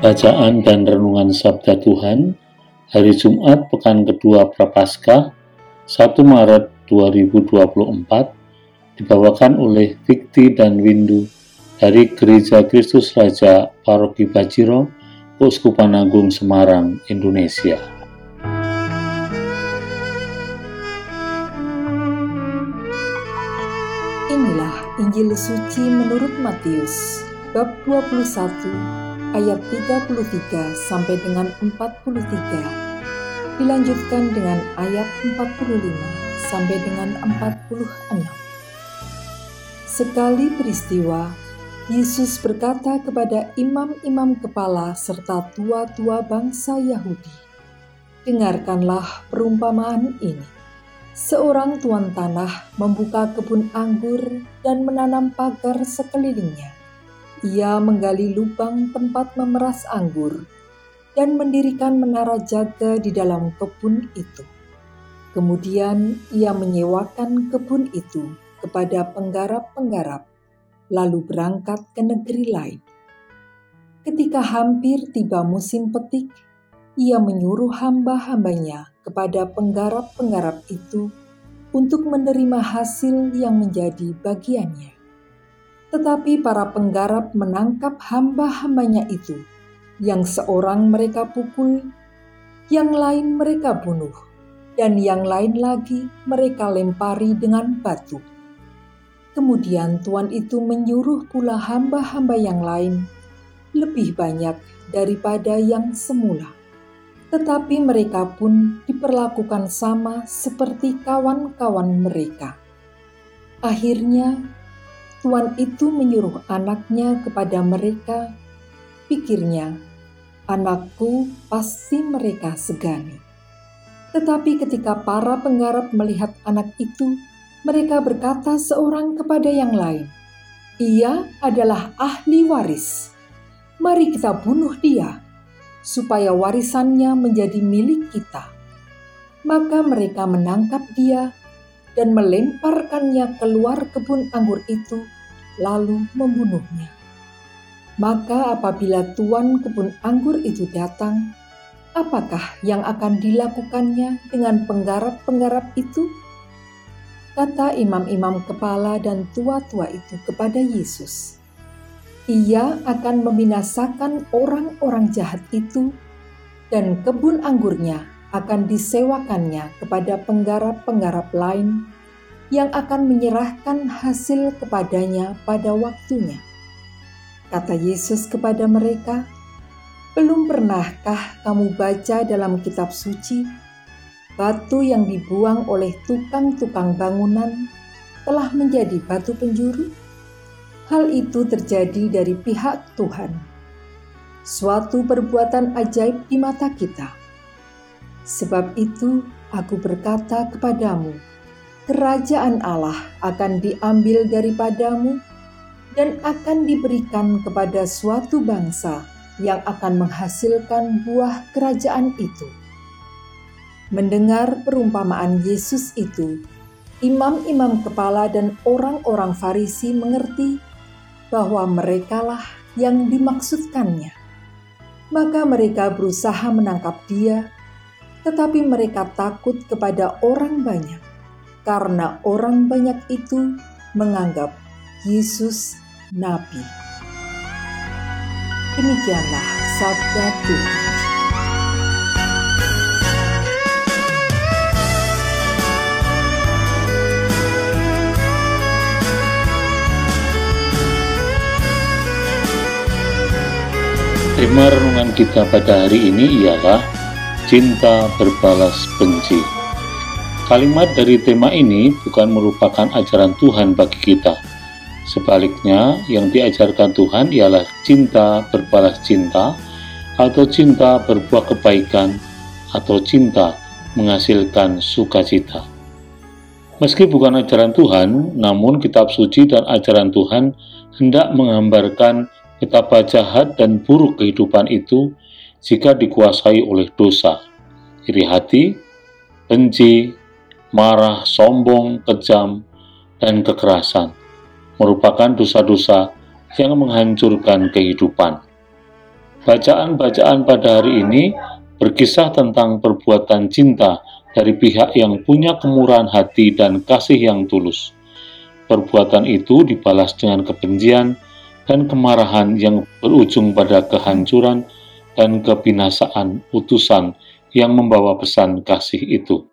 Bacaan dan Renungan Sabda Tuhan Hari Jumat Pekan Kedua Prapaskah 1 Maret 2024 dibawakan oleh Vikti dan Windu dari Gereja Kristus Raja Paroki Bajiro, Keuskupan Agung Semarang, Indonesia. Inilah Injil suci menurut Matius bab 21 ayat 33 sampai dengan 43. Dilanjutkan dengan ayat 45 sampai dengan 46. Sekali peristiwa, Yesus berkata kepada imam-imam kepala serta tua-tua bangsa Yahudi, "Dengarkanlah perumpamaan ini. Seorang tuan tanah membuka kebun anggur dan menanam pagar sekelilingnya ia menggali lubang tempat memeras anggur dan mendirikan menara jaga di dalam kebun itu. Kemudian ia menyewakan kebun itu kepada penggarap-penggarap, lalu berangkat ke negeri lain. Ketika hampir tiba musim petik, ia menyuruh hamba-hambanya kepada penggarap-penggarap itu untuk menerima hasil yang menjadi bagiannya. Tetapi para penggarap menangkap hamba-hambanya itu, yang seorang mereka pukul, yang lain mereka bunuh, dan yang lain lagi mereka lempari dengan batu. Kemudian tuan itu menyuruh pula hamba-hamba yang lain lebih banyak daripada yang semula. Tetapi mereka pun diperlakukan sama seperti kawan-kawan mereka. Akhirnya Tuan itu menyuruh anaknya kepada mereka, pikirnya, anakku pasti mereka segani. Tetapi ketika para penggarap melihat anak itu, mereka berkata seorang kepada yang lain, "Ia adalah ahli waris. Mari kita bunuh dia, supaya warisannya menjadi milik kita." Maka mereka menangkap dia dan melemparkannya keluar kebun anggur itu, lalu membunuhnya. Maka, apabila tuan kebun anggur itu datang, apakah yang akan dilakukannya dengan penggarap-penggarap itu? Kata imam-imam kepala dan tua-tua itu kepada Yesus, "Ia akan membinasakan orang-orang jahat itu, dan kebun anggurnya akan disewakannya kepada penggarap-penggarap lain yang akan menyerahkan hasil kepadanya pada waktunya. Kata Yesus kepada mereka, "Belum pernahkah kamu baca dalam kitab suci, batu yang dibuang oleh tukang-tukang bangunan telah menjadi batu penjuru? Hal itu terjadi dari pihak Tuhan, suatu perbuatan ajaib di mata kita." Sebab itu, aku berkata kepadamu, kerajaan Allah akan diambil daripadamu dan akan diberikan kepada suatu bangsa yang akan menghasilkan buah kerajaan itu. Mendengar perumpamaan Yesus itu, imam-imam kepala dan orang-orang Farisi mengerti bahwa merekalah yang dimaksudkannya. Maka mereka berusaha menangkap dia tetapi mereka takut kepada orang banyak, karena orang banyak itu menganggap Yesus nabi. Demikianlah sabda Tuhan. Tema renungan kita pada hari ini ialah cinta berbalas benci. Kalimat dari tema ini bukan merupakan ajaran Tuhan bagi kita. Sebaliknya, yang diajarkan Tuhan ialah cinta berbalas cinta, atau cinta berbuah kebaikan, atau cinta menghasilkan sukacita. Meski bukan ajaran Tuhan, namun kitab suci dan ajaran Tuhan hendak menggambarkan betapa jahat dan buruk kehidupan itu jika dikuasai oleh dosa, iri hati, benci, marah, sombong, kejam, dan kekerasan merupakan dosa-dosa yang menghancurkan kehidupan. Bacaan-bacaan pada hari ini berkisah tentang perbuatan cinta dari pihak yang punya kemurahan hati dan kasih yang tulus. Perbuatan itu dibalas dengan kebencian dan kemarahan yang berujung pada kehancuran dan kebinasaan utusan yang membawa pesan kasih itu.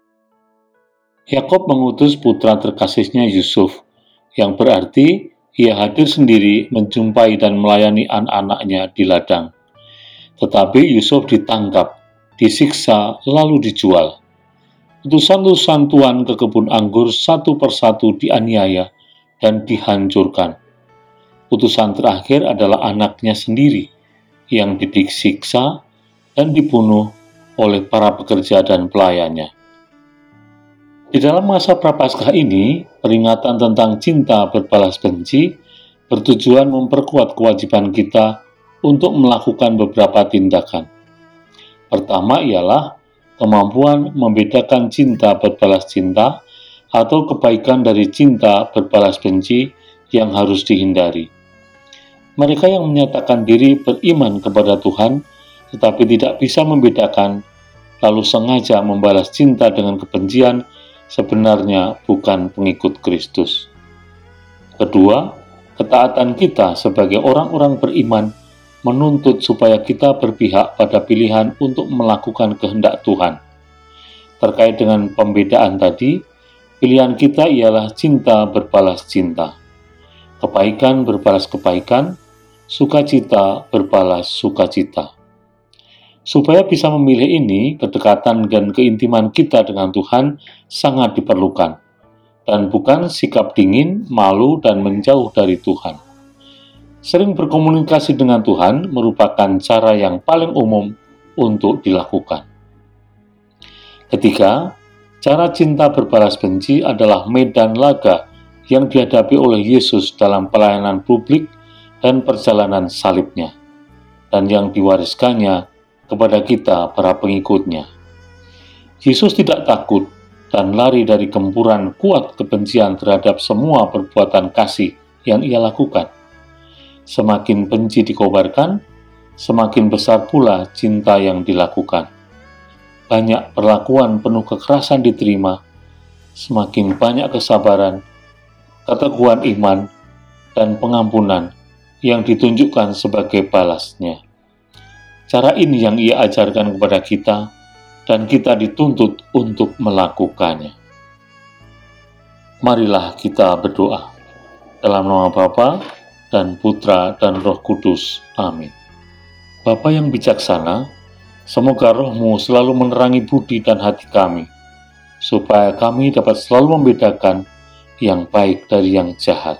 Yakob mengutus putra terkasihnya Yusuf, yang berarti ia hadir sendiri menjumpai dan melayani anak-anaknya di ladang. Tetapi Yusuf ditangkap, disiksa, lalu dijual. Utusan-utusan Tuhan ke kebun anggur satu persatu dianiaya dan dihancurkan. Utusan terakhir adalah anaknya sendiri yang disiksa dan dibunuh oleh para pekerja dan pelayannya. Di dalam masa prapaskah ini, peringatan tentang cinta berbalas benci bertujuan memperkuat kewajiban kita untuk melakukan beberapa tindakan. Pertama ialah kemampuan membedakan cinta berbalas cinta atau kebaikan dari cinta berbalas benci yang harus dihindari. Mereka yang menyatakan diri beriman kepada Tuhan tetapi tidak bisa membedakan, lalu sengaja membalas cinta dengan kebencian sebenarnya bukan pengikut Kristus. Kedua, ketaatan kita sebagai orang-orang beriman menuntut supaya kita berpihak pada pilihan untuk melakukan kehendak Tuhan. Terkait dengan pembedaan tadi, pilihan kita ialah cinta berbalas cinta, kebaikan berbalas kebaikan, sukacita berbalas sukacita. Supaya bisa memilih ini, kedekatan dan keintiman kita dengan Tuhan sangat diperlukan, dan bukan sikap dingin, malu, dan menjauh dari Tuhan. Sering berkomunikasi dengan Tuhan merupakan cara yang paling umum untuk dilakukan. Ketiga, cara cinta berbalas benci adalah medan laga yang dihadapi oleh Yesus dalam pelayanan publik dan perjalanan salibnya, dan yang diwariskannya kepada kita, para pengikutnya. Yesus tidak takut dan lari dari gempuran kuat kebencian terhadap semua perbuatan kasih yang ia lakukan. Semakin benci dikobarkan, semakin besar pula cinta yang dilakukan. Banyak perlakuan penuh kekerasan diterima, semakin banyak kesabaran, keteguhan iman, dan pengampunan yang ditunjukkan sebagai balasnya. Cara ini yang ia ajarkan kepada kita, dan kita dituntut untuk melakukannya. Marilah kita berdoa. Dalam nama Bapa dan Putra dan Roh Kudus. Amin. Bapa yang bijaksana, semoga rohmu selalu menerangi budi dan hati kami, supaya kami dapat selalu membedakan yang baik dari yang jahat.